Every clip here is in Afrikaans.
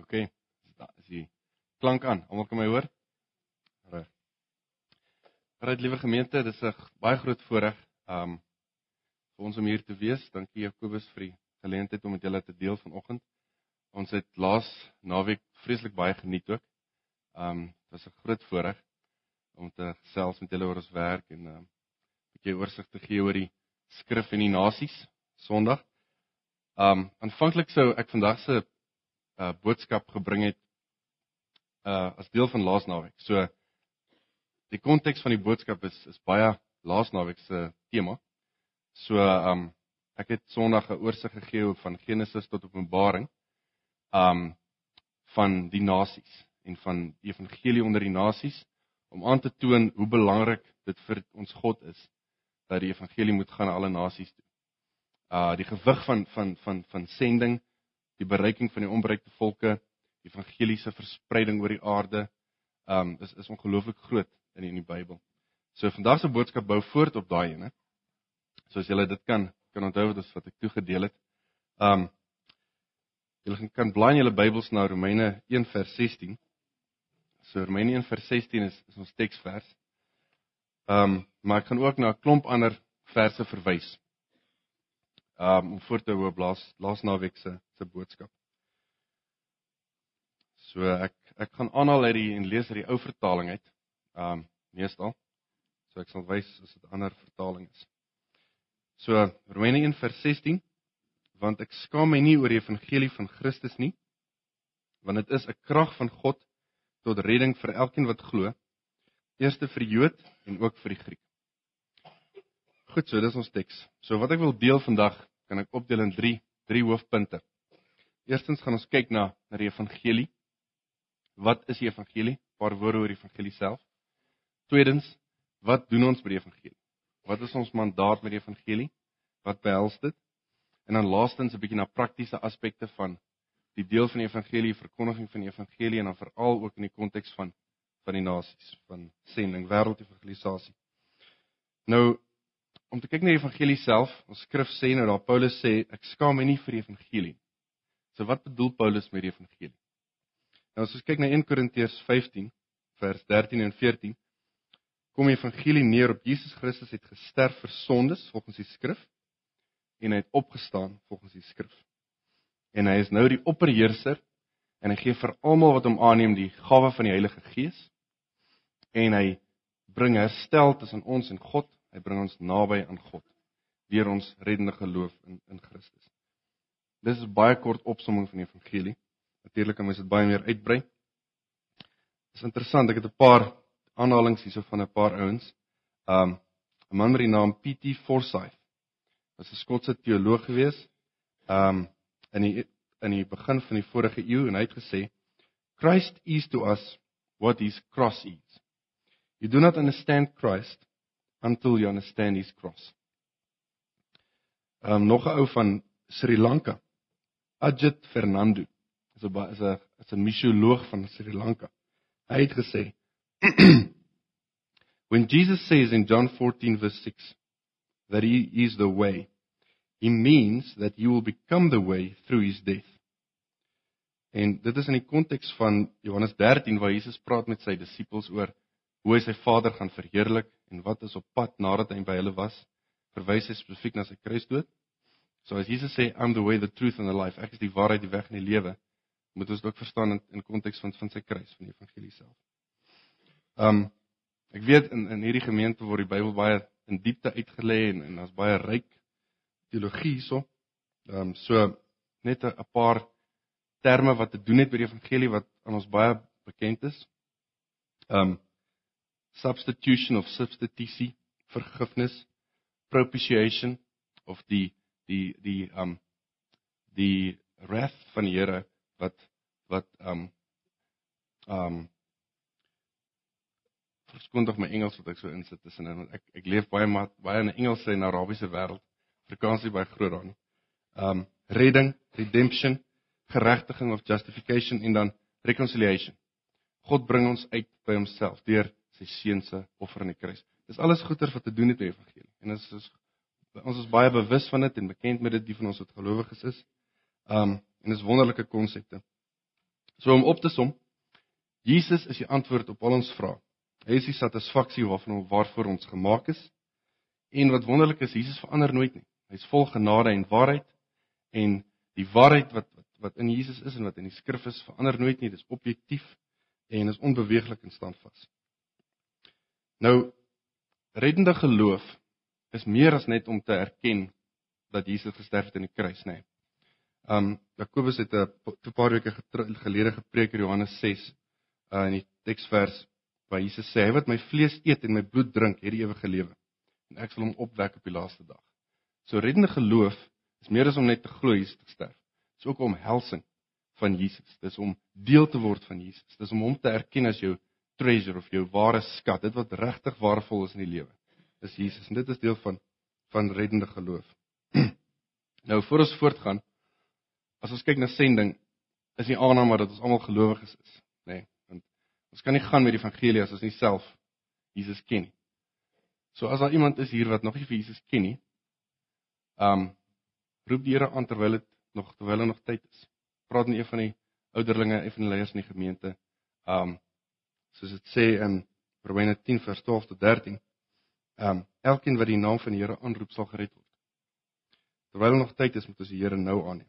OK. Is die klank aan? Almal kan my hoor? Reg. Reg, liewe gemeente, dis 'n baie groot voorreg um vir ons om hier te wees. Dankie Jakobus vir die geleentheid om met julle te deel vanoggend. Ons het laas naweek vreeslik baie geniet ook. Um dit was 'n groot voorreg om te gesels met julle oor ons werk en um 'n bietjie oorsig te gee oor die skrif en die nasies Sondag. Um aanvanklik sou ek vandag se uh boodskap gebring het uh as deel van laasnaweek. So die konteks van die boodskap is is baie laasnaweek se tema. So um ek het Sondag 'n oorsig gegee van Genesis tot Openbaring um van die nasies en van die evangelie onder die nasies om aan te toon hoe belangrik dit vir ons God is dat die evangelie moet gaan na alle nasies toe. Uh die gewig van van van van sending die bereiking van die onbereikte volke, die evangeliese verspreiding oor die aarde, um is is ongelooflik groot in die, in die Bybel. So vandag se boodskap bou voort op daai ene. So as julle dit kan kan onthou wat ons wat ek toegedeel het. Um julle kan blaai in julle Bybels na Romeine 1 vers 16. So Romeine 1 vers 16 is is ons teksvers. Um maar ek gaan ook na 'n klomp ander verse verwys um, om voor te hou op laas laas naweek se se boodskap. So ek ek gaan aanhaal uit die en lees uit die ou vertaling uit. Um meestal. So ek sal wys as dit 'n ander vertaling is. So Romeine 1 vers 16 want ek skaam my nie oor die evangelie van Christus nie want dit is 'n krag van God tot redding vir elkeen wat glo eerste vir die Jood en ook vir die Griek. Goed, so dis ons teks. So wat ek wil deel vandag kan ek opdeel in 3 3 hoofpunte. Eerstens gaan ons kyk na na die evangelie. Wat is die evangelie? 'n Paar woorde oor die evangelie self. Tweedens, wat doen ons met die evangelie? Wat is ons mandaat met die evangelie? Wat behels dit? En dan laastens 'n bietjie na praktiese aspekte van die deel van die evangelie, verkondiging van die evangelie en dan veral ook in die konteks van van die nasies, van sending, wêreldevangelisasie. Nou, om te kyk na die evangelie self. Ons skrif sê nou daar Paulus sê ek skaam my nie vir die evangelie. So wat bedoel Paulus met die evangelie? Nou as ons kyk na 1 Korintiërs 15 vers 13 en 14 kom die evangelie neer op Jesus Christus het gesterf vir sondes volgens die skrif en hy het opgestaan volgens die skrif. En hy is nou die opperheerser en hy gee vir almal wat hom aanneem die gawe van die Heilige Gees en hy bring herstel tussen ons en God Hy bring ons naby aan God deur ons reddende geloof in in Christus. Dis 'n baie kort opsomming van die evangelie. Natuurlik kan mens dit baie meer uitbrei. Dis interessant, ek het 'n paar aanhalinge hierso van 'n paar ouens. Um 'n man met die naam P.T. Forsyth was 'n Skotse teoloog gewees. Um in die in die begin van die vorige eeu en hy het gesê Christ is to us what his cross is. You do not understand Christ until you understand his cross. Ehm um, nog 'n ou van Sri Lanka. Ajit Fernando. Is 'n is 'n is 'n misioloog van Sri Lanka. Hy het gesê When Jesus says in John 14 verse 6 that he is the way, he means that you will become the way through his death. En dit is in die konteks van Johannes 13 waar Jesus praat met sy disippels oor hoe hy sy Vader gaan verheerlik en wat is op pad nadat hy by hulle was, verwys hy spesifiek na sy kruisdood. So as Jesus sê I'm the way, the truth and the life, ek is die waarheid, die weg en die lewe, moet ons dit ook verstaan in in konteks van van sy kruis van die evangelie self. Um ek weet in in hierdie gemeente word die Bybel baie in diepte uitgelê en en daar's baie ryk teologie hierso. Um so net 'n paar terme wat te doen het met die evangelie wat aan ons baie bekend is. Um substitution of substitusie, vergifnis, propitiation of die die die um die wrath van die Here wat wat um um verskoon tog my Engels wat ek so insit tussenin want ek ek leef baie maar baie in 'n Engelse en Arabiese wêreld. Afrikaans is baie groot daar nie. Um redding, redemption, geregtiging of justification en dan reconciliation. God bring ons uit by homself deur sy seun se offer aan die kruis. Dis alles goeters wat te doen het met die evangelie. En ons is ons is baie bewus van dit en bekend met dit die van ons wat gelowiges is. Um en dis wonderlike konsepte. So om op te som, Jesus is die antwoord op al ons vrae. Hy is die satisfaksie waarvan waarvoor ons gemaak is. En wat wonderlik is, Jesus verander nooit nie. Hy's vol genade en waarheid en die waarheid wat wat wat in Jesus is en wat in die skrif is, verander nooit nie. Dit is objektief en is onbeweeglik en standvas. Nou reddende geloof is meer as net om te erken dat Jesus gesterf het aan die kruis, nê. Nee. Um Jakobus het 'n paar weke gelede gepreek oor Johannes 6 uh in die teksvers waar Jesus sê hy wat my vlees eet en my bloed drink, het die ewige lewe en ek sal hom opwek op die laaste dag. So reddende geloof is meer as om net te glo Jesus te sterf. Dit is ook om helsing van Jesus. Dis om deel te word van Jesus. Dis om hom te erken as jou treasure of jou ware skat, dit wat regtig waardevol is in die lewe. Dis Jesus en dit is deel van van reddende geloof. nou voor ons voortgaan, as ons kyk na sending, is die aanname dat ons almal gelowiges is, nê? Nee, want ons kan nie gaan met die evangelie as ons nie self Jesus ken nie. So as daar iemand is hier wat nog nie vir Jesus ken nie, um roep die Here aan terwyl dit nog terwyl nog tyd is. Praat met een van die ouderlinge, een van die leiers in die gemeente. Um soos dit sê in Romeine 10 vers 12 tot 13. Um elkeen wat die naam van die Here aanroep sal gered word. Terwyl nog tyd is, moet ons die Here nou aanneem.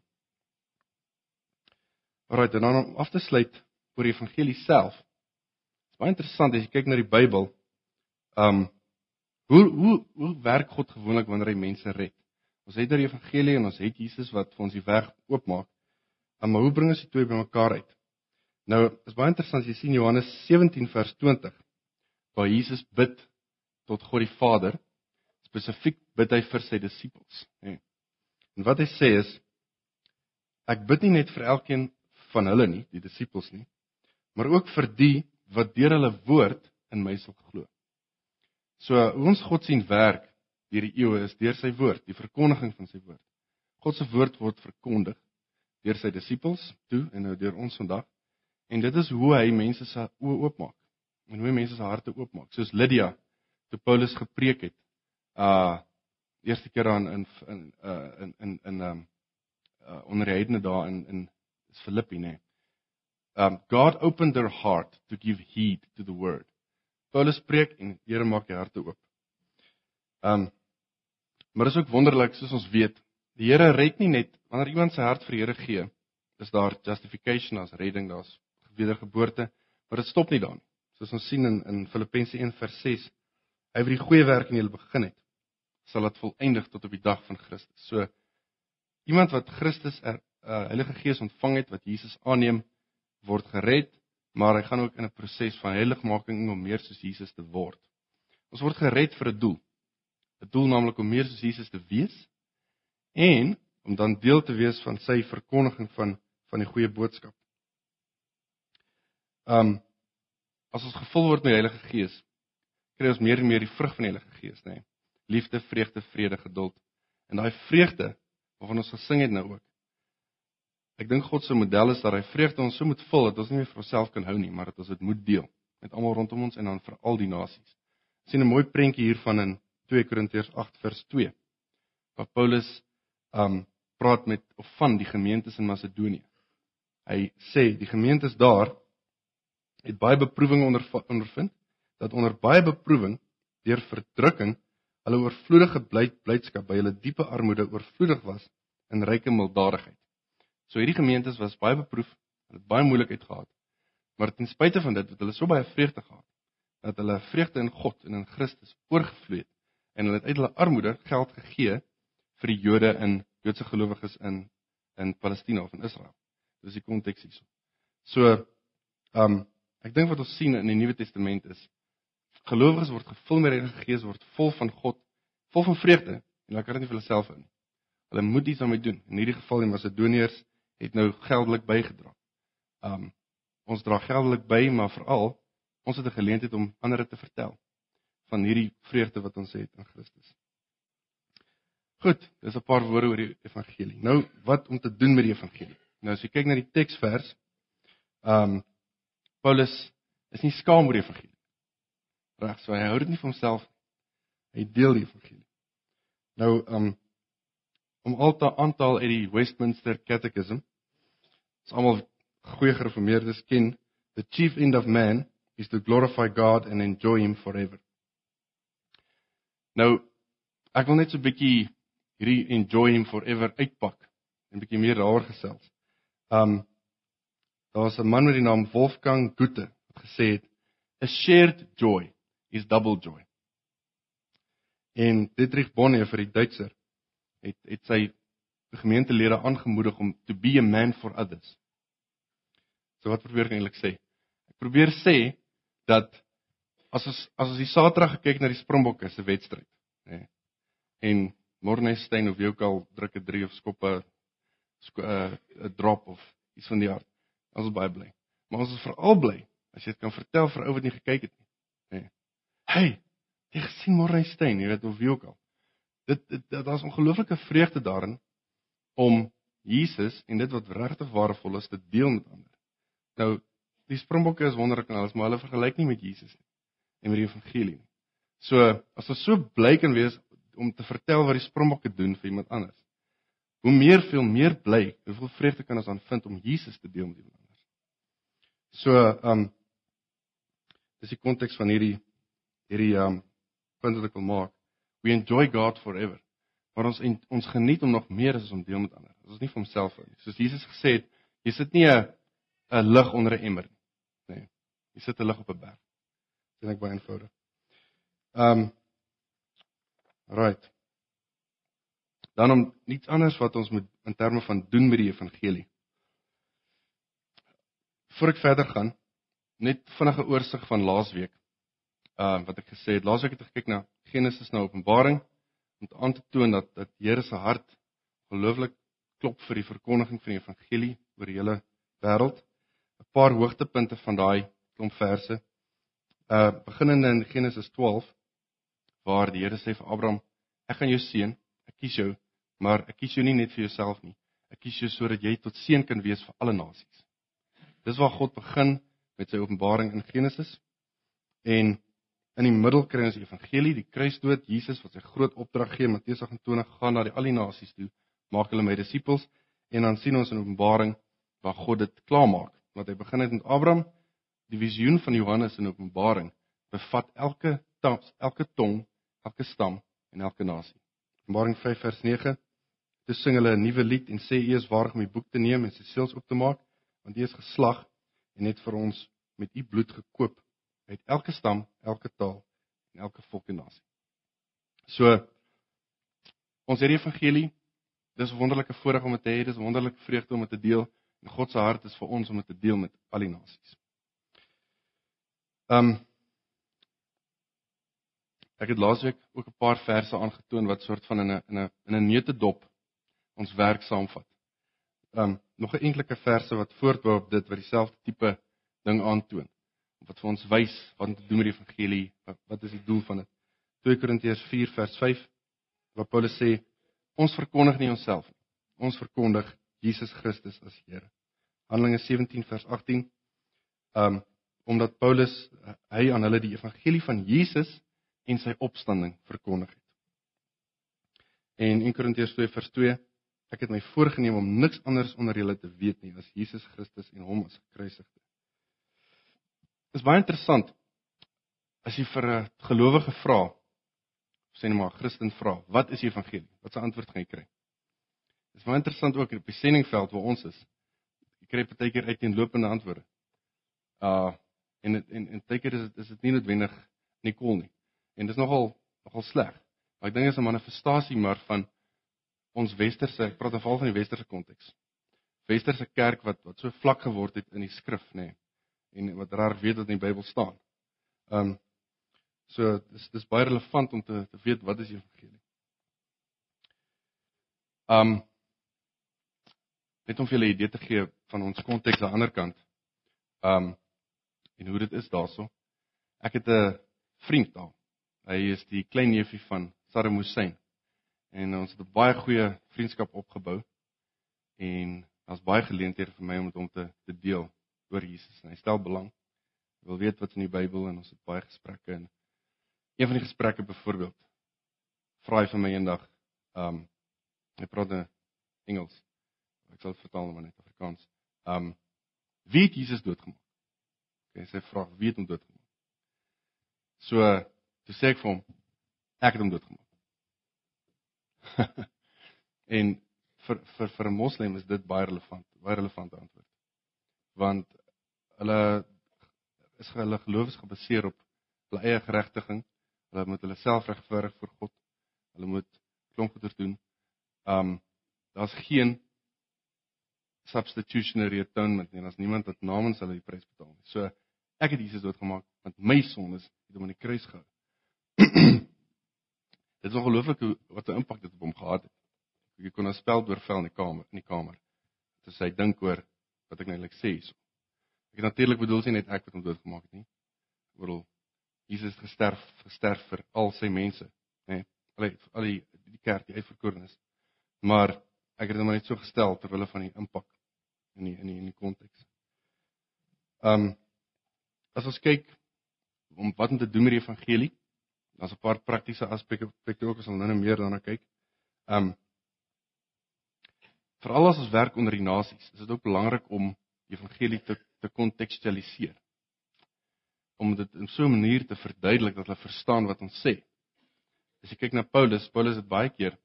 Alraai, dan om af te sluit oor die evangelie self. Dit is baie interessant as jy kyk na die Bybel. Um hoe hoe hoe werk God gewoonlik wanneer hy mense red? Ons het nou die evangelie en ons het Jesus wat vir ons die weg oopmaak. Maar hoe bring ons die twee bymekaar uit? Nou, is baie interessant as jy sien Johannes 17 vers 20 waar Jesus bid tot God die Vader. Spesifiek bid hy vir sy disippels, nê. En wat hy sê is ek bid nie net vir elkeen van hulle nie, die disippels nie, maar ook vir die wat deur hulle woord in my sal glo. So ons God sien werk deur die eeue is deur sy woord, die verkondiging van sy woord. God se woord word verkondig deur sy disippels toe en nou deur ons vandag. En dit is hoe hy mense se oë oopmaak en hoe hy mense se harte oopmaak. Soos Lydia toe Paulus gepreek het. Uh eerste keer aan in in uh in in in um uh onder die heidene daar in in Filippi nê. Um God opened their heart to give heed to the word. Paulus preek en die Here maak die harte oop. Um maar is ook wonderlik soos ons weet, die Here red nie net wanneer iemand sy hart vir die Here gee, is daar justification as redding, daar's wedergeboorte, maar dit stop nie daar nie. Soos ons sien in in Filippense 1:6, hy wat die goeie werk in julle begin het, sal dit volëindig tot op die dag van Christus. So iemand wat Christus er, uh, Heilige Gees ontvang het, wat Jesus aanneem, word gered maar hy gaan ook in 'n proses van heiligmaking om meer soos Jesus te word. Ons word gered vir 'n doel. 'n Doel naamlik om meer soos Jesus te wees en om dan deel te wees van sy verkondiging van van die goeie boodskap. Um as ons gevul word met die Heilige Gees, kry ons meer en meer die vrug van die Heilige Gees, nê? Nee. Liefde, vreugde, vrede, geduld. En daai vreugde waarvan ons gesing het nou ook, Ek dink God se model is dat hy vreugde ons so moet vul dat ons nie meer vir onsself kan hou nie, maar dat ons dit moet deel met almal rondom ons en dan vir al die nasies. Sien 'n mooi prentjie hiervan in 2 Korintiërs 8 vers 2. Waar Paulus um praat met of van die gemeentes in Macedonië. Hy sê die gemeentes daar het baie beproewinge onder, ondervind dat onder baie beproewing deur verdrukking hulle oorvloedige blydskap by hulle diepe armoede oorvloedig was in ryke milddadigheid. So hierdie gemeentes was baie beproef, hulle het baie moeilikheid gehad. Maar ten spyte van dit het hulle so baie vreugde gehad dat hulle vreugde in God en in Christus oorgevloei het en hulle het uit hulle armoede geld gegee vir die Jode in Joodse gelowiges in in Palestina of in Israel. Dis die konteks hierso. So ehm um, ek dink wat ons sien in die Nuwe Testament is gelowiges word gevul met die Heilige Gees word vol van God, vol van vreugde en hulle kan dit nie vir hulle self hou nie. Hulle moet iets daarmee doen. In hierdie geval die Macedoniërs het nou geldelik bygedra. Um ons dra geldelik by, maar veral ons het 'n geleentheid om ander te vertel van hierdie vreugde wat ons het in Christus. Goed, dis 'n paar woorde oor die evangelie. Nou, wat om te doen met die evangelie? Nou as jy kyk na die teksvers, um Paulus is nie skaam oor die evangelie. Reg, so hy hou dit nie vir homself. Hy deel die evangelie. Nou, um om al te aantal uit die Westminster Catechism is almal goeie gereformeerdes ken, the chief end of man is to glorify God and enjoy him forever. Nou ek wil net so 'n bietjie hierdie enjoy him forever uitpak en 'n bietjie meer daaroor gesels. Um daar's 'n man met die naam Wolfgang Goethe wat gesê het a shared joy is double joy. En Dietrich Bonhoeffer die Duitser het het sy gemeentelede aangemoedig om to be a man for others. So wat probeer ek eintlik sê? Ek probeer sê dat as ons as ons die Saterdag gekyk na die Springbokke se wedstryd, nê. Nee, en Mornestein of wie ook al druk 'n 3 of skoppe 'n 'n drop of iets van die aard. Ons is baie bly. Maar ons is veral bly as jy dit kan vertel vir ou wat nie gekyk het nie. Nê. Nee. Hey, jy gesien Mornestein, jy weet of wie ook al. Dit, dit daar's ongelooflike vreugde daarin om Jesus en dit wat regtig waardevol is te deel met ander. Nou, die Springbokke is wonderlik en alles, maar hulle vergelyk nie met Jesus nie en met die evangelie nie. So, as ons so bly kan wees om te vertel wat die Springbokke doen vir iemand anders. Hoe meer veel meer bly, hoeveel vreugde kan ons dan vind om Jesus te deel met iemand. So, ehm um, dis die konteks van hierdie hierdie ehm um, punt wat ek wil maak. We enjoy God forever. Maar ons en, ons geniet hom nog meer as om deel met ander. Ons is nie vir homself nie. Soos Jesus gesê het, jy sit nie 'n 'n lig onder 'n emmer nie. Nee. Jy sit 'n lig op 'n berg. Dit is baie eenvoudig. Ehm um, Right. Dan om niets anders wat ons moet in terme van doen met die evangelie. Voordat ek verder gaan, net vinnige oorsig van laasweek. Ehm uh, wat ek gesê het, laasweek het ek gekyk na Genesis na Openbaring om aan te toon dat dat Here se hart gelooflik klop vir die verkondiging van die evangelie oor die hele wêreld. 'n Paar hoogtepunte van daai klomp verse. Uh beginnende in Genesis 12 waar die Here sê vir Abraham: "Ek gaan jou seën, ek kies jou, maar ek kies jou nie net vir jouself nie. Ek kies jou sodat jy tot seën kan wees vir alle nasies." Dis waar God begin met sy openbaring in Genesis. En In die middel kry ons die evangelie, die kruisdood, Jesus wat sy groot opdrag gee, Matteus 28 gaan na die al die nasies toe, maak hulle my disippels en dan sien ons in Openbaring waar God dit klaarmaak. Wat hy begin het met Abraham, die visioen van Johannes in Openbaring bevat elke tans, elke tong, elke stam en elke nasie. Openbaring 5 vers 9. Toe sing hulle 'n nuwe lied en sê U is waardig om die boek te neem en sy seels op te maak, want U is geslag en het vir ons met U bloed gekoop uit elke stam, elke taal en elke volk en nasie. So ons hierdie evangelie, dis wonderlike voorreg om dit te hê, dis wonderlike vreugde om dit te deel en God se hart is vir ons om dit te deel met al die nasies. Um Ek het laasweek ook 'n paar verse aangetoon wat soort van in 'n in 'n in 'n neutedop ons werk saamvat. Um nog 'n enkelike verse wat voortbou op dit wat dieselfde tipe ding aantoon wat vir ons wys wat om te doen met die evangelie, wat, wat is die doel van dit? 2 Korintiërs 4 vers 5 waar Paulus sê ons verkondig nie onsself nie. Ons verkondig Jesus Christus as Here. Handelinge 17 vers 18 um omdat Paulus hy aan hulle die evangelie van Jesus en sy opstanding verkondig het. En in Korintiërs 2 vers 2 ek het my voorgenem om niks anders onder julle te weet nie as Jesus Christus en hom as gekruisigde. Dis baie interessant as jy vir 'n gelowige vra, sê net maar Christen vra, wat is die evangelie? Wat 'n antwoord gaan jy kry? Dis baie interessant ook op die sendingveld waar ons is. Jy kry partykeer uiteenlopende antwoorde. Uh en en en partykeer is dit is dit nie noodwendig cool nie. En dis nogal nogal sleg. Maar ek dink dit is 'n manifestasie maar van ons westerse, ek praat veral van die westerse konteks. Westerse kerk wat wat so vlak geword het in die skrif, nê. Nee en wat reg weet wat in die Bybel staan. Ehm um, so dis dis baie relevant om te te weet wat is die evangelie. Ehm um, net om vir julle 'n idee te gee van ons konteks aan die ander kant. Ehm um, en hoe dit is daarso. Ek het 'n vriend daar. Hy is die klein neefie van Saddam Hussein. En ons het 'n baie goeie vriendskap opgebou en daar's baie geleenthede vir my om dit om te te deel oor Jesus en hy stel belang. Hy wil weet wat in die Bybel en ons het baie gesprekke en een van die gesprekke byvoorbeeld vra hy vir my eendag um hy praat in Engels. Ek sal vertaal maar net Afrikaans. Um Wie het Jesus doodgemaak? Okay, sy vra, wie het hom doodgemaak? So, toe sê ek vir hom, ek het hom doodgemaak. en vir vir vir 'n moslim is dit baie relevant, baie relevante antwoord. Want hulle is hulle geloof is gebaseer op hulle eie geregtiging. Hulle moet hulle self regverdig voor God. Hulle moet klomp goeders doen. Um daar's geen substitutionary atonement nie. Daar's niemand wat namens hulle die prys betaal nie. So ek het Jesus doodgemaak want my sondes het hom aan die kruis gehou. dit is ongelooflik hoe wat 'n impak dit op hom gehad het. Jy kon 'n spel deurvel in die kamer, in die kamer. Dit sê hy dink oor wat ek nou eintlik sê hierso. Ek natuurlik bedoel sien net ek wat hom doodgemaak het nie. Ek bedoel Jesus gesterf, gesterf vir al sy mense, nê? Nee, al die al die die kerk, die uitverkorenes. Maar ek het dit maar net so gestel ter wille van die impak in die in die in die konteks. Um as ons kyk om wat om te doen met die evangelie, daar's 'n paar praktiese aspekte aspekte ook as ons nou meer daarna kyk. Um veral as ons werk onder die nasies, is dit ook belangrik om die evangelie te te kontekstualiseer. Om dit in so 'n manier te verduidelik dat hulle verstaan wat ons sê. As jy kyk na Paulus, Paulus het baie keer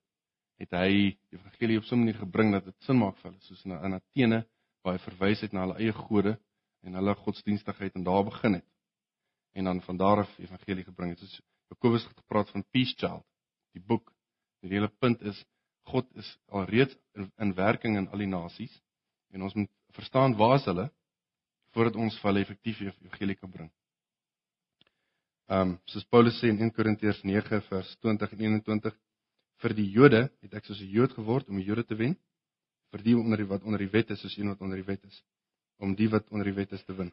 het hy die evangelie op so 'n manier gebring dat dit sin maak vir hulle, soos in, in Athene waar hy verwys het na hulle eie gode en hulle godsdienstigheid en daar begin het. En dan van daar af evangelie gebring het. Soos Jakobus het gepraat van Peace Child, die boek. Die hele punt is God is alreeds in, in werking in al die nasies en ons moet verstaan waar is hulle voordat ons vir hulle effektief evangelie kan bring. Ehm um, soos Paulus sê in 1 Korintiërs 9 vers 20 en 21 vir die Jode het ek soos 'n Jood geword om die Jode te wen vir die onder die wat onder die wet is soos een wat onder die wet is om die wat onder die wet is te win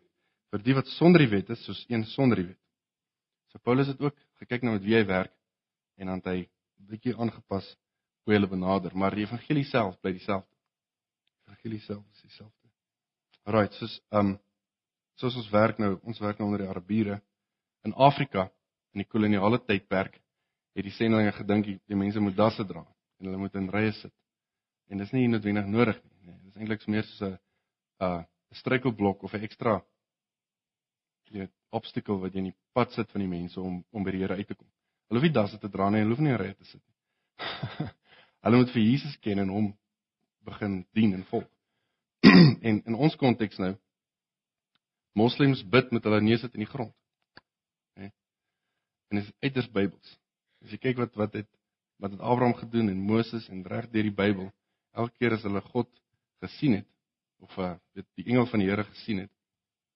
vir die wat sonder die wet is soos een sonder die wet. So Paulus het ook gekyk na met wie hy werk en dan het hy bietjie aangepas hoe hulle benader, maar die evangelie self bly dieselfde. Die evangelie self is dieselfde. Right, soos ehm um, soos ons werk nou, ons werk nou onder die Arabiere in Afrika in die koloniale tydperk het die sendelinge gedink die, die mense moet dasse dra en hulle moet in rye sit. En dis nie noodwendig nodig nie. Nee, dis eintlik meer soos 'n 'n struikelblok of 'n ekstra weet obstacle wat jy in die pad sit van die mense om om by die Here uit te kom. Hulle hoef nie dasse te dra nie, hulle hoef nie rye te sit nie. Hulle moet vir Jesus ken en hom begin dien en volg. en in ons konteks nou moslems bid met hulle neuse in die grond. Hè? En dit is uiters Bybels. As jy kyk wat wat het wat het Abraham gedoen en Moses en reg deur die Bybel, elke keer as hulle God gesien het of uh, dit die engel van die Here gesien het,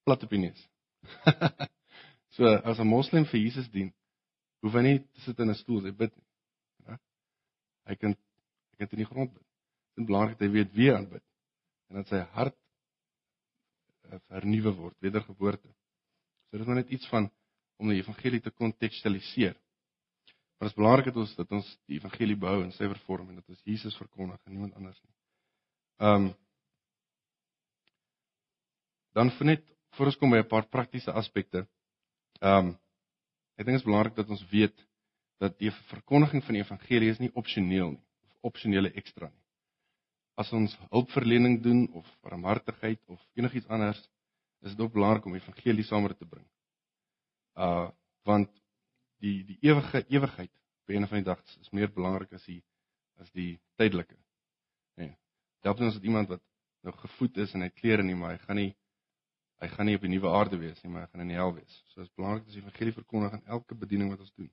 plat op die neus. so as 'n moslem vir Jesus dien, hoef hy nie te sit in 'n stoel, hy bid. Hy kan Hy kan in die grond bid. Dit is belangrik dat hy weet wie hy aanbid en dat sy hart eh, vernuwe word, wedergeboorte. So dit is maar net iets van om die evangelie te kontekstualiseer. Maar dit is belangrik dat ons dat ons die evangelie behou in sy vorm en dat ons Jesus verkondig en niemand anders nie. Ehm um, dan vir net voor ons kom by 'n paar praktiese aspekte. Ehm um, ek dink dit is belangrik dat ons weet dat die verkondiging van die evangelie is nie opsioneel nie opsionele ekstra nie. As ons hulpverlening doen of barmhartigheid of enigiets anders, is dit ook belangrik om evangelie saam te bring. Uh want die die ewige ewigheid by een van die dae is meer belangrik as die as die tydelike. Nee. Dalk ons het iemand wat nou gevoed is en hy klere nie, maar hy gaan nie hy gaan nie op die nuwe aarde wees nie, maar hy gaan in die hel wees. So is belangrik dat ons evangelie verkondig in elke bediening wat ons doen.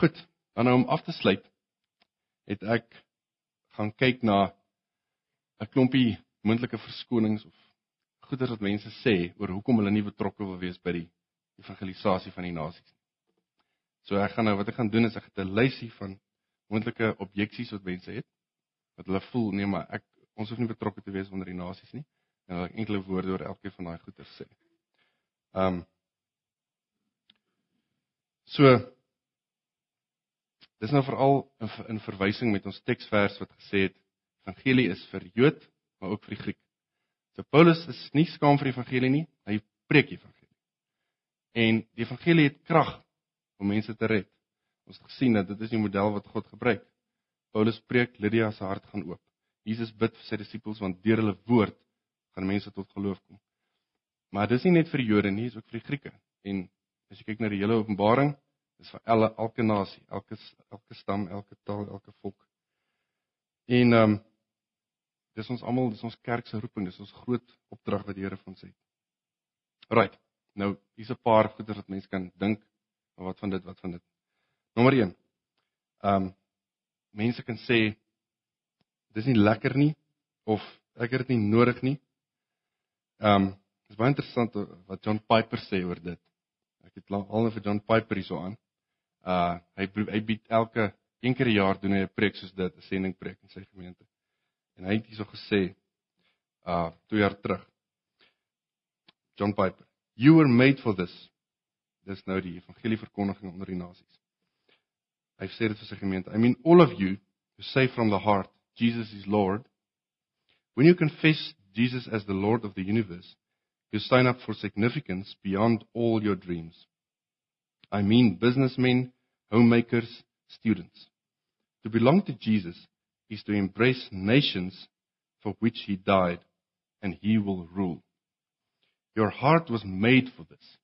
Goed, dan nou om af te sluit het ek gaan kyk na 'n klompie moontlike verskonings of goeders wat mense sê oor hoekom hulle nie betrokke wil wees by die evangelisasie van die nasies nie. So ek gaan nou wat ek gaan doen is ek het 'n lysie van moontlike objeksies wat mense het wat hulle voel nee maar ek ons hoef nie betrokke te wees onder die nasies nie en ek enkele woorde oor elkeen van daai goeders sê. Ehm um, So Dis nou veral in, in verwysing met ons teksvers wat gesê het evangelie is vir Jood, maar ook vir die Griek. So Paulus is nie skaam vir die evangelie nie, hy preek die evangelie. En die evangelie het krag om mense te red. Ons het gesien dat dit is die model wat God gebruik. Paulus preek, Lydia se hart gaan oop. Jesus bid vir sy disippels want deur hulle woord gaan mense tot geloof kom. Maar dis nie net vir die Jode nie, dis ook vir die Grieke. En as jy kyk na die hele Openbaring, dis vir alle elke nasie, elke elke stam, elke taal, elke volk. En ehm um, dis ons almal, dis ons kerk se roeping, dis ons groot opdrag wat die Here vir ons het. Right. Nou, hier's 'n paar goeie wat mense kan dink, maar wat van dit, wat van dit? Nommer 1. Ehm um, mense kan sê dis nie lekker nie of ek het dit nie nodig nie. Ehm um, dis baie interessant wat John Piper sê oor dit. Ek het al nou vir John Piper hierso aan. Uh hy hy bied elke een keer 'n jaar doen hy 'n preek soos dit, 'n sendingpreek in sy gemeente. En hy het hierso gesê uh 2 jaar terug. John Piper, you were made for this. Dis nou die evangelie verkondiging onder die nasies. Hy sê dit vir sy gemeente. I mean all of you who say from the heart Jesus is Lord When you confess Jesus as the Lord of the universe, you sign up for significance beyond all your dreams. I mean businessmen, homemakers, students. To belong to Jesus is to embrace nations for which he died and he will rule. Your heart was made for this.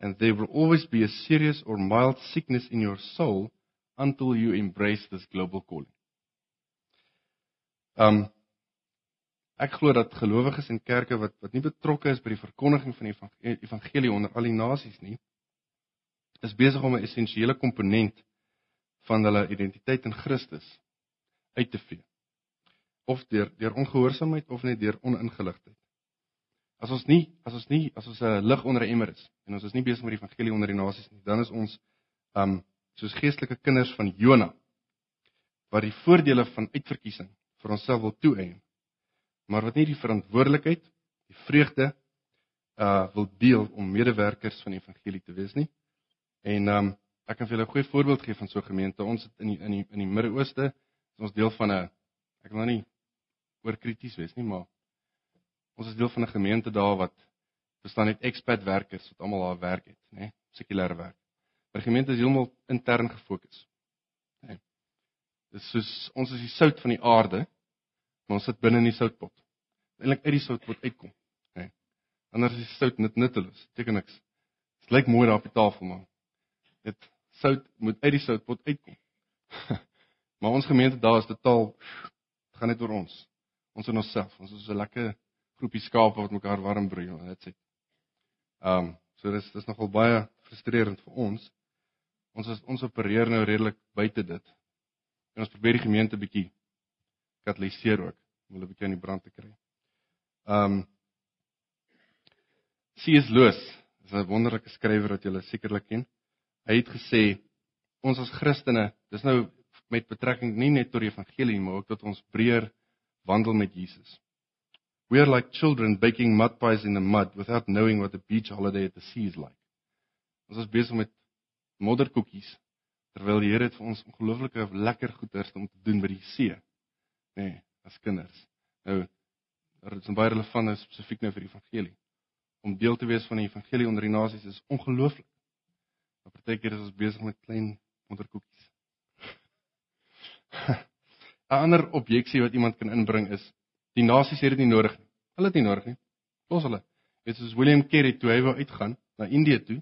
And there will always be a serious or mild sickness in your soul until you embrace this global calling. Um Ek glo dat gelowiges en kerke wat wat nie betrokke is by die verkondiging van die evangelie onder al die nasies nie, is besig om 'n essensiële komponent van hulle identiteit in Christus uit te vee. Of deur deur ongehoorsaamheid of net deur oningeligtheid. As ons nie as ons nie as ons 'n lig onder 'n emmer is en ons is nie besig met die evangelie onder die nasies nie, dan is ons um soos geestelike kinders van Jona wat die voordele van uitverkiesing vir onsself wil toeëien maar wat nie die verantwoordelikheid, die vreugde uh wil deel om medewerkers van die evangelie te wees nie. En um ek kan vir julle 'n goeie voorbeeld gee van so 'n gemeente. Ons het in die, in die in die Midde-Ooste is ons deel van 'n ek wil nou nie oor krities wees nie, maar ons is deel van 'n gemeente daar wat bestaan uit expat werkers wat almal daar werk het, nê, sekulêre werk. Maar die gemeente is heeltemal intern gefokus. Nê. Dis soos ons is die sout van die aarde maar ons sit binne in die soutpot. Eintlik uit die soutpot uitkom. Hè. Anders is die sout net nutteloos. Beteken niks. Dit lyk mooi daar op die tafel maar dit sout moet uit die soutpot uitkom. maar ons gemeente daar is totaal gaan net oor ons. Ons en onsself. Ons is so 'n lekker groepie skape wat mekaar warm broei, dit sê. Ehm, um, so dis dis nogal baie frustrerend vir ons. Ons is ons opereer nou redelik buite dit. En ons probeer die gemeente bietjie kataliseer ook om hulle bietjie aan die brand te kry. Um C.S. Lewis is 'n wonderlike skrywer wat julle sekerlik ken. Hy het gesê ons as Christene, dis nou met betrekking nie net tot die evangelie maar ook tot ons breër wandel met Jesus. We are like children baking mud pies in the mud without knowing what a beach holiday at the sea is like. Ons is besig met modderkoekies terwyl die Here het vir ons ongelooflike lekker goeders om te doen by die see nê, nee, as kinders. Nou dit is baie relevant nou spesifiek nou vir die evangelie. Om deel te wees van die evangelie onder die nasies is ongelooflik. Maar partykeer is ons besig met klein onderkoekies. 'n Ander objeksie wat iemand kan inbring is die nasies het dit nie nodig nie. Hulle het nie nodig nie. Los hulle. Dit is William Carey toe hy wou uitgaan na Indië toe,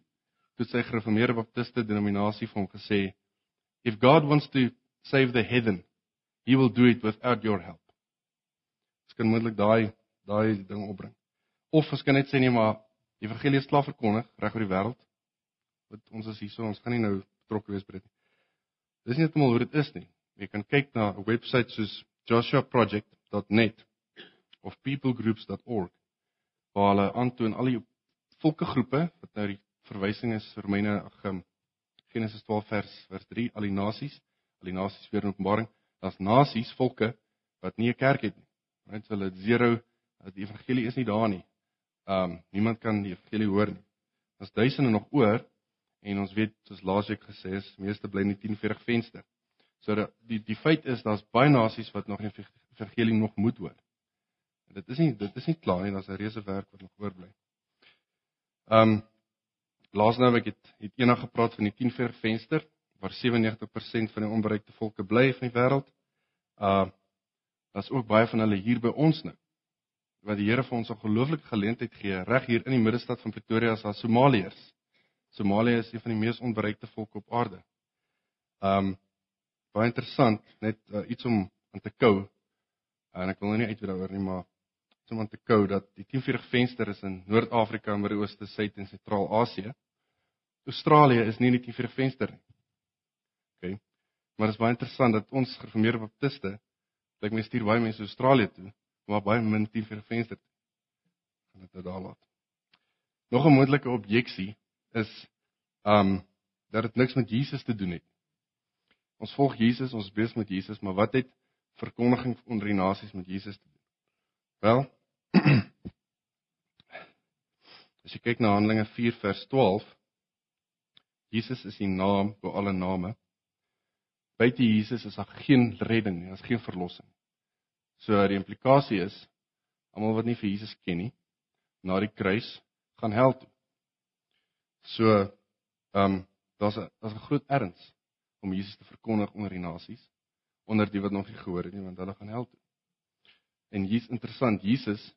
toe sy gereformeerde baptiste denominasie vir hom gesê, "If God wants to save the heathen, He will do it without your help. Ons kan moontlik daai daai ding opbring. Of ons kan net sê nee, maar die evangelie is klaar verkondig reg oor die wêreld. Wat ons is hierso, ons gaan nie nou betrokke wees by dit nie. Dis nie net hoe dit is nie. Jy kan kyk na 'n webwerf soos joshuaproject.net of peoplegroups.org waar hulle aantoon al die volkegroepe wat nou die verwysing is Romeine ag Genesis 12 vers vers 3 al die nasies, al die nasies weer in Openbaring daar's nasies, volke wat nie 'n kerk het nie. Net hulle zero dat die evangelie is nie daar nie. Um niemand kan die evangelie hoor nie. Daar's duisende nog oor en ons weet soos laasweek gesê is, meeste bly in die 1040 venster. So die die feit is daar's baie nasies wat nog nie evangelie nog moet hoor. En dit is nie dit is nie klaar nie, daar's 'n reuse werk wat nog oorbly. Um laas nou ek het het eendag gepraat van die 1040 venster waar 97% van die onbereikte volke bly in die wêreld. Uh daar's ook baie van hulle hier by ons nou. wat die Here vir ons 'n ongelooflike geleentheid gee reg hier in die middestad van Pretoria as daar Somaliërs. Somalië is een van die mees onbereikte volke op aarde. Um baie interessant, net uh, iets om aan te kou. En ek wil nou nie uitweid daaroor nie, maar om aan te kou dat die 1040 venster is in Noord-Afrika, Midde-Ooste, Suid en Sentraal-Asië. Australië is nie in die 1040 venster nie. Maar dit is baie interessant dat ons gereformeerde baptiste, ek my stuur baie mense Australië toe, maar baie min 1040 venster. Gaan dit nou daar laat. Nog 'n moontlike objeksie is um dat dit niks met Jesus te doen het. Ons volg Jesus, ons besig met Jesus, maar wat het verkondiging onder die nasies met Jesus te doen? Wel, as jy kyk na Handelinge 4 vers 12, Jesus is die naam bo alle name. Buite Jesus is daar geen redding nie, daar is geen verlossing. So die implikasie is almal wat nie vir Jesus ken nie, na die kruis gaan hel toe. So ehm um, daar's 'n daar's 'n groot erns om Jesus te verkondig onder die nasies, onder die wat nog nie gehoor het nie, want hulle gaan hel toe. En hier's interessant, Jesus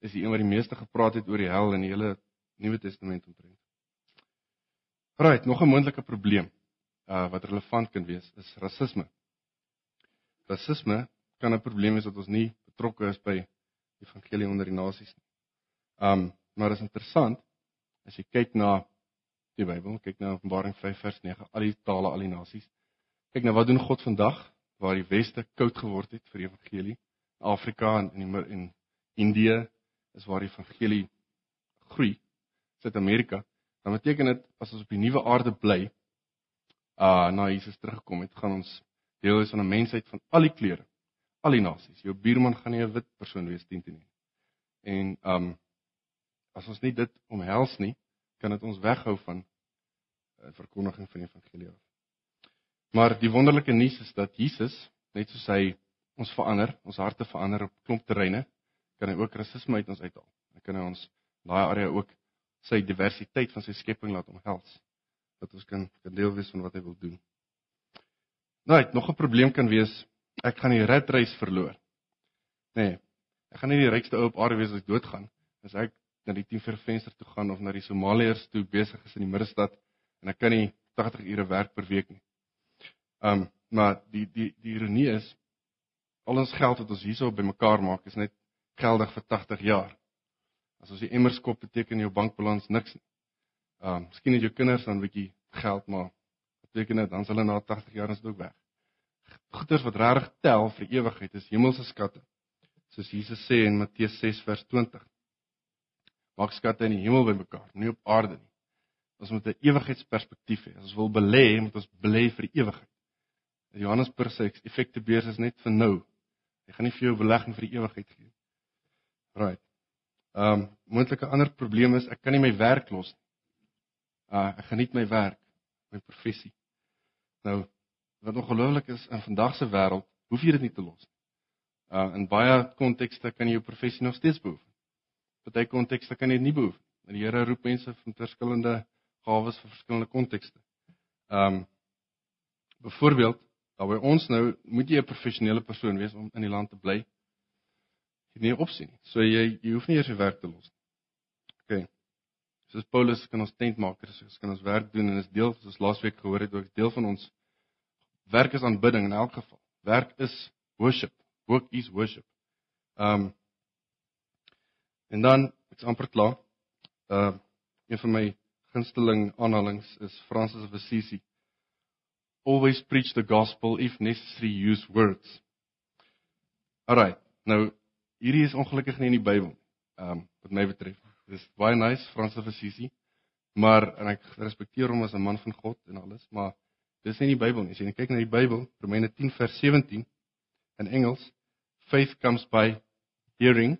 is die een wat die meeste gepraat het oor die hel in die hele Nuwe Testament omtrent. Right, nog 'n moontlike probleem uh wat relevant kan wees is rasisme. Rasisme kan 'n probleem wees dat ons nie betrokke is by evangelie onder die nasies nie. Um maar is interessant as jy kyk na die Bybel, kyk na Openbaring 5 vers 9, al die tale, al die nasies. Kyk nou wat doen God vandag waar die weste koud geword het vir die evangelie. Afrika en in die in Indië is waar die evangelie groei. Suid-Amerika, dan beteken dit as ons op die nuwe aarde bly, uh na Jesus teruggekom het, gaan ons deel wees van 'n mensheid van al die kleure, al die nasies. Jou buurman gaan nie 'n wit persoon wees teen teen nie. En um as ons nie dit omhels nie, kan dit ons weghou van uh, verkondiging van die evangelie af. Maar die wonderlike nuus is dat Jesus, net soos hy ons verander, ons harte verander op klomp terreine, kan hy ook rasisme uit ons uithaal. Hy kan hy ons daai area ook sy diversiteit van sy skepping laat omhels dat ons kan kan deel wees van wat hy wil doen. Nou, nog 'n probleem kan wees, ek gaan die redreis verloor. Nee, ek gaan nie die rykste ou op aarde wees as ek doodgaan as ek na die 10 venster toe gaan of na die Somaliërs toe besig is in die middestad en ek kan nie 80 ure werk per week nie. Um maar die die die ironie is al ons geld wat ons hierso bymekaar maak is net geldig vir 80 jaar. As ons die emmers kop beteken jou bankbalans niks nie. Um miskien het jou kinders dan 'n bietjie geld maar beteken dit dan hulle na 80 jaar is dit ook weg. Goeders wat regtig tel vir ewigheid is hemelse skatte. Soos Jesus sê in Matteus 6 vers 20. Maak skatte in die hemel bymekaar, nie op aarde nie. Ons moet 'n ewigheidsperspektief hê. As ons wil belê, moet ons belê vir die ewigheid. Johannesburg se effekte beurs is net vir nou. Hy gaan nie vir jou belegging vir die ewigheid gee nie. Right. Ehm um, moontlike ander probleem is ek kan nie my werk los nie. Uh ek geniet my werk, my professie. Nou wat ongelooflik is in vandag se wêreld, hoef jy dit nie te los nie. Uh in baie kontekste kan jy jou professie nog steeds beoefen. Party kontekste kan jy dit nie beoefen. En die Here roep mense van verskillende gawes vir verskillende kontekste. Um, byvoorbeeld Daar by ons nou moet jy 'n professionele persoon wees om in die land te bly. Jy nie opsien. So jy jy hoef nie eers jou werk te los nie. Soos Paulus kan ons tentmakers, ons kan ons werk doen en is deel soos laasweek gehoor het ook deel van ons werk is aanbidding in elk geval. Werk is worship. Work is worship. Um en dan ek's amper klaar. Uh een van my gunsteling aanhalinge is Francis of Assisi always preach the gospel if necessary use words. Alright. Nou hierdie is ongelukkig nie in die Bybel. Ehm um, wat my betref. Dis baie nice Frans of Assisi. Maar en ek respekteer hom as 'n man van God en alles, maar dis nie die Bybel nie. As jy kyk na die Bybel, Romeine 10 vers 17 in Engels, faith comes by hearing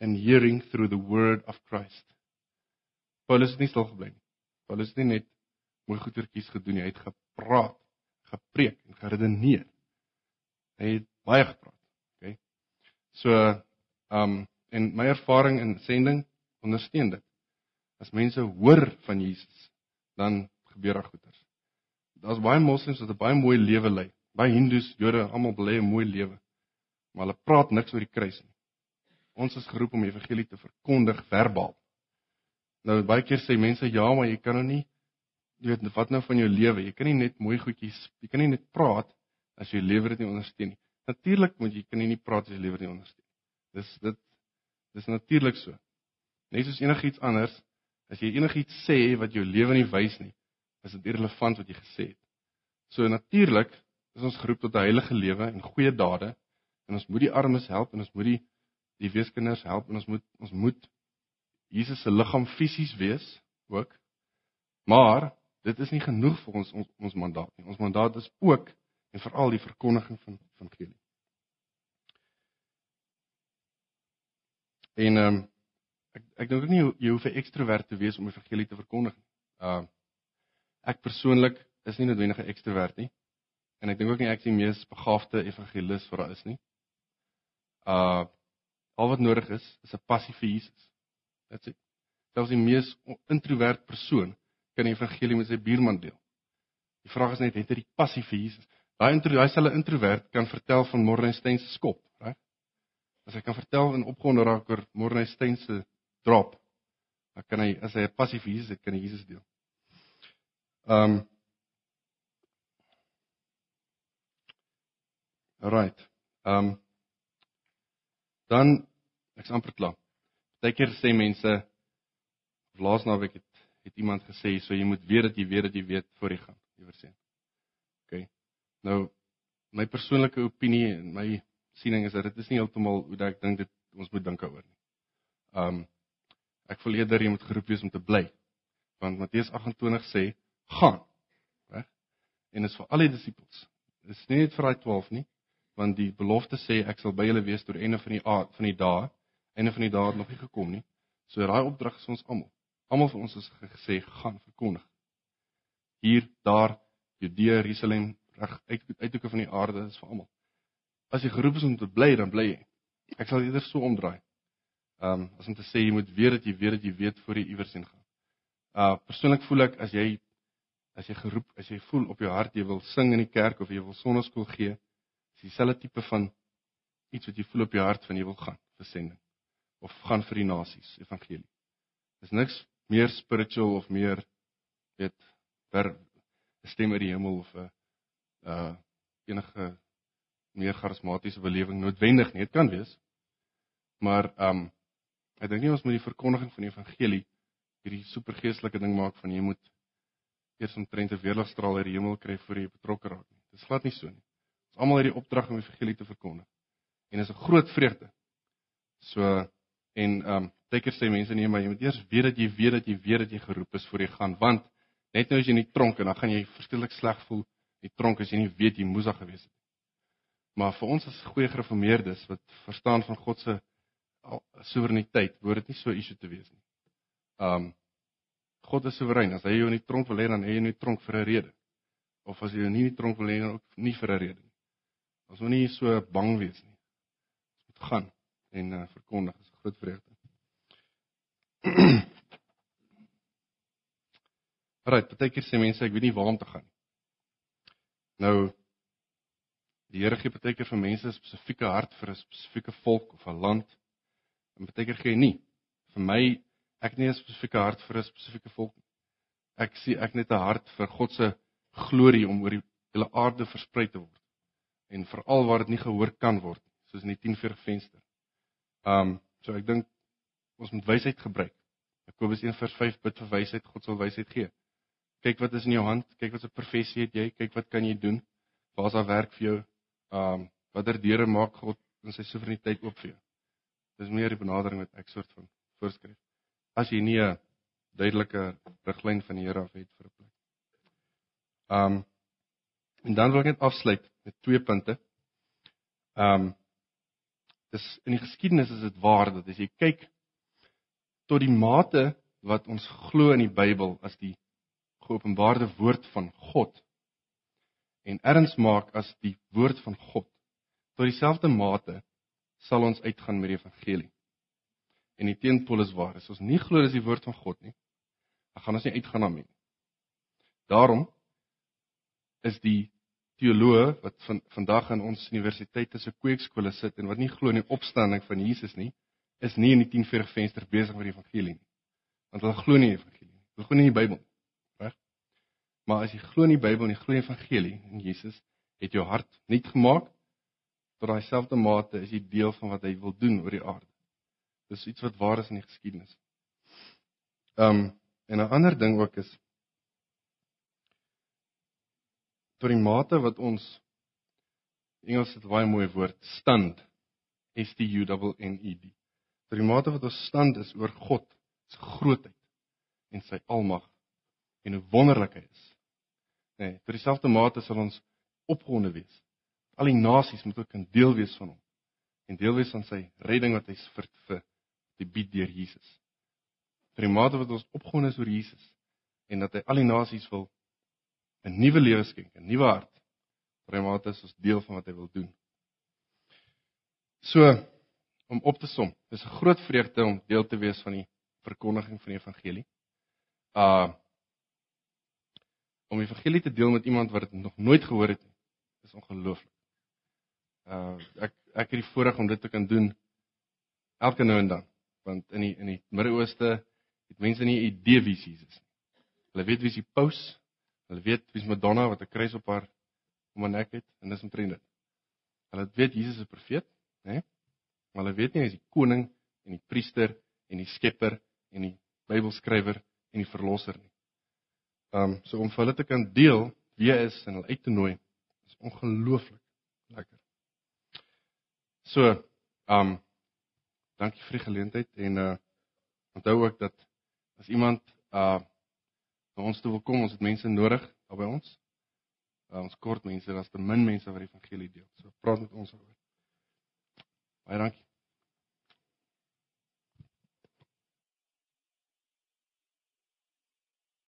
and hearing through the word of Christ. Paulus het nie stil gebly nie. Paulus het nie net mooi goetertjies gedoen nie. Hy het gepraat, gepreek en geredeneer. Hy het baie gepraat. OK. So, ehm um, en my ervaring in sending ondersteun dit. As mense hoor van Jesus, dan gebeur daar goeders. Daar's baie moslems wat 'n baie mooi lewe lei. Baie hindoes, Jode, almal bely 'n mooi lewe. Maar hulle praat niks oor die kruis nie. ons is geroep om die evangelie te verkondig verbaal. Nou baie keer sê mense ja, maar jy kan nou nie jy weet wat nou van jou lewe? Jy kan nie net mooi goedjies, jy kan nie net praat as jy lewe dit nie ondersteun nie. Natuurlik moet jy kan nie praat as jy lewe dit nie ondersteun. Dis dit dis natuurlik so. Net soos enigiets anders, as jy enigiets sê wat jou lewe nie wys nie, is dit irrelevant wat jy gesê het. So natuurlik is ons geroep tot 'n heilige lewe en goeie dade en ons moet die armes help en ons moet die die weeskinders help en ons moet ons moet Jesus se liggaam fisies wees ook. Maar dit is nie genoeg vir ons ons, ons mandaat nie. Ons mandaat is ook en veral die verkondiging van van evangelie. En ehm um, ek ek dink ook nie jy hoef 'n ekstrovert te wees om evangelie te verkondig nie. Ehm uh, ek persoonlik is nie noodwendig 'n ekstrovert nie. En ek dink ook nie ek is die mees begaafde evangelis wat daar is nie. Uh al wat nodig is is 'n passie vir Jesus. Dit is selfs die mees introvert persoon kan die evangelie met sy buurman deel. Die vraag is net het hy die passie vir Jesus? Daai intro, daai selfe introvert kan vertel van Morgenstein se skop? As hy kan vertel en opgewonde raak oor Morgenstein se drop, dan kan hy as hy 'n passie vir Jesus het, kan hy Jesus deel. Ehm um, Alright. Ehm um, dan ek's amper klaar. Partykeer sê mense laas naweek het het iemand gesê so jy moet weet dat jy weet dat jy weet voor jy gaan, liewer sê. OK. Nou my persoonlike opinie en my siening is dat dit is nie heeltemal hoe ek dink dit ons moet dink daaroor nie. Um, ek voel eerder jy moet geroep wees om te bly. Want Matteus 28 sê gaan. Reg? En dit is vir al die disippels. Dit is nie net vir daai 12 nie, want die belofte sê ek sal by julle wees tot einde van die van die dae. Einde van die dae het nog nie gekom nie. So daai opdrag is ons almal. Almal van ons is gesê gaan verkondig. Hier, daar, Judea, Jerusalem, reg uit uithoeke van die aarde is vir almal. As jy geroep is om te bly, dan bly jy. Ek sal eerder so omdraai. Ehm um, as om te sê jy moet weet dat jy weet dat jy weet voor jy iewers heen gaan. Uh persoonlik voel ek as jy as jy geroep, as jy voel op jou hart jy wil sing in die kerk of jy wil sonneskool gee, is dieselfde tipe van iets wat jy voel op jou hart van jy wil gaan vir sending of gaan vir die nasies evangelie. Dis niks meer spiritual of meer weet per 'n stem uit die hemel of 'n uh enige meer charismatiese belewing noodwendig nie. Dit kan wees. Maar um ek dink nie ons moet die verkondiging van die evangelie hierdie supergeestelike ding maak van jy moet eers omtrent 'n weerligstraal uit die hemel kry voor jy betrokke raak nie. Dit is glad nie so nie. Ons almal het die opdrag om die evangelie te verkondig. En dit is 'n groot vreugde. So en um Partykeer sê mense nee, maar jy moet eers weet dat jy weet dat jy weet dat jy geroep is voor jy gaan, want net nou as jy in die tronk en dan gaan jy verskillik sleg voel die tronk as jy nie weet jy moes daar gewees het nie. Maar vir ons as goeie gereformeerdes wat verstaan van God se soewereiniteit, behoort dit nie so iets te wees nie. Um God is soewerein. As hy jou in die tronk wil hê, dan hê hy jou in die tronk vir 'n rede. Of as hy jou nie in die tronk wil hê, dan ook nie vir 'n rede nie. Ons moet nie so bang wees nie. Ons moet gaan en uh, verkondig. Dit is 'n groot vreugde. Right, partykeer sê mense ek weet nie waar om te gaan nie. Nou die Here gee partykeer vir mense 'n spesifieke hart vir 'n spesifieke volk of 'n land. En partykeer gee hy nie. Vir my ek nie 'n spesifieke hart vir 'n spesifieke volk nie. Ek sien ek net 'n hart vir God se glorie om oor die hele aarde versprei te word. En veral waar dit nie gehoor kan word, soos in die 10 vir venster. Um so ek dink ons moet wysheid gebruik. Jakobus 1:5 bid vir wysheid, God sal wysheid gee. Kyk wat is in jou hand, kyk wat 'n professie het jy, kyk wat kan jy doen? Waar's daar werk vir jou? Um watter deure maak God in sy soewereiniteit oop vir jou? Dis meer die benadering wat ek soort van voorskryf. As jy nie 'n duidelike riglyn van die Here af het vir 'n plek. Um en dan wil ek net afsluit met twee punte. Um dis in die geskiedenis is dit waar dat as jy kyk tot die mate wat ons glo in die Bybel as die geopenbaarde woord van God en erns maak as die woord van God tot dieselfde mate sal ons uitgaan met die evangelie. En die teenpool is waar. As ons nie glo dis die woord van God nie, dan gaan ons nie uitgaan daarmee nie. Daarom is die teoloë wat van vandag in ons universiteite se kweekskole sit en wat nie glo in die opstanding van Jesus nie, is nie in die 1040 venster besig met die evangelie nie. Want hulle glo nie die evangelie nie. Hulle glo nie die Bybel nie. Maar as jy glo in die Bybel en jy glo in die evangelie en Jesus het jou hart nuut gemaak tot daai selfde mate is jy deel van wat hy wil doen oor die aarde. Dis iets wat waar is in die geskiedenis. Ehm um, en 'n ander ding ook is tot die mate wat ons Engels het baie mooi woord stand S T U N E D. Tot die mate wat ons stand is oor God se grootheid en sy almag en hoe wonderlik hy is. Nee, tot dieselfde mate sal ons opgewonde wees. Al die nasies moet ook 'n deel wees van hom en deel wees van sy redding wat hy vir vir die bied deur Jesus. Tot die mate wat ons opgewonde is oor Jesus en dat hy al die nasies wil 'n nuwe lewe skenk, 'n nuwe hart. Premate is ons deel van wat hy wil doen. So om op te som, dis 'n groot vreugde om deel te wees van die verkondiging van die evangelie. Uh om die evangelie te deel met iemand wat dit nog nooit gehoor het nie, is ongelooflik. Uh ek ek het die voorreg om dit te kan doen elke nou en dan, want in die in die Midde-Ooste het mense nie 'n idee wie Jesus is nie. Hulle weet wie die paus, Hulle weet wie's Madonna wat 'n kruis op haar om haar nek het en dis omtrent dit. Hulle weet Jesus is 'n profeet, né? Nee? Maar hulle weet nie hy is die koning en die priester en die skepper en die Bybelskrywer en die verlosser nie. Um so om vir hulle te kan deel wie hy is en hulle uit te nooi is ongelooflik lekker. So, um dankie vir die geleentheid en uh onthou ook dat as iemand uh na ons toe wil kom, ons het mense nodig daar by ons. Uh, ons kort mense, daar's te min mense wat die evangelie deel. So praat met ons daaroor. Baie dankie.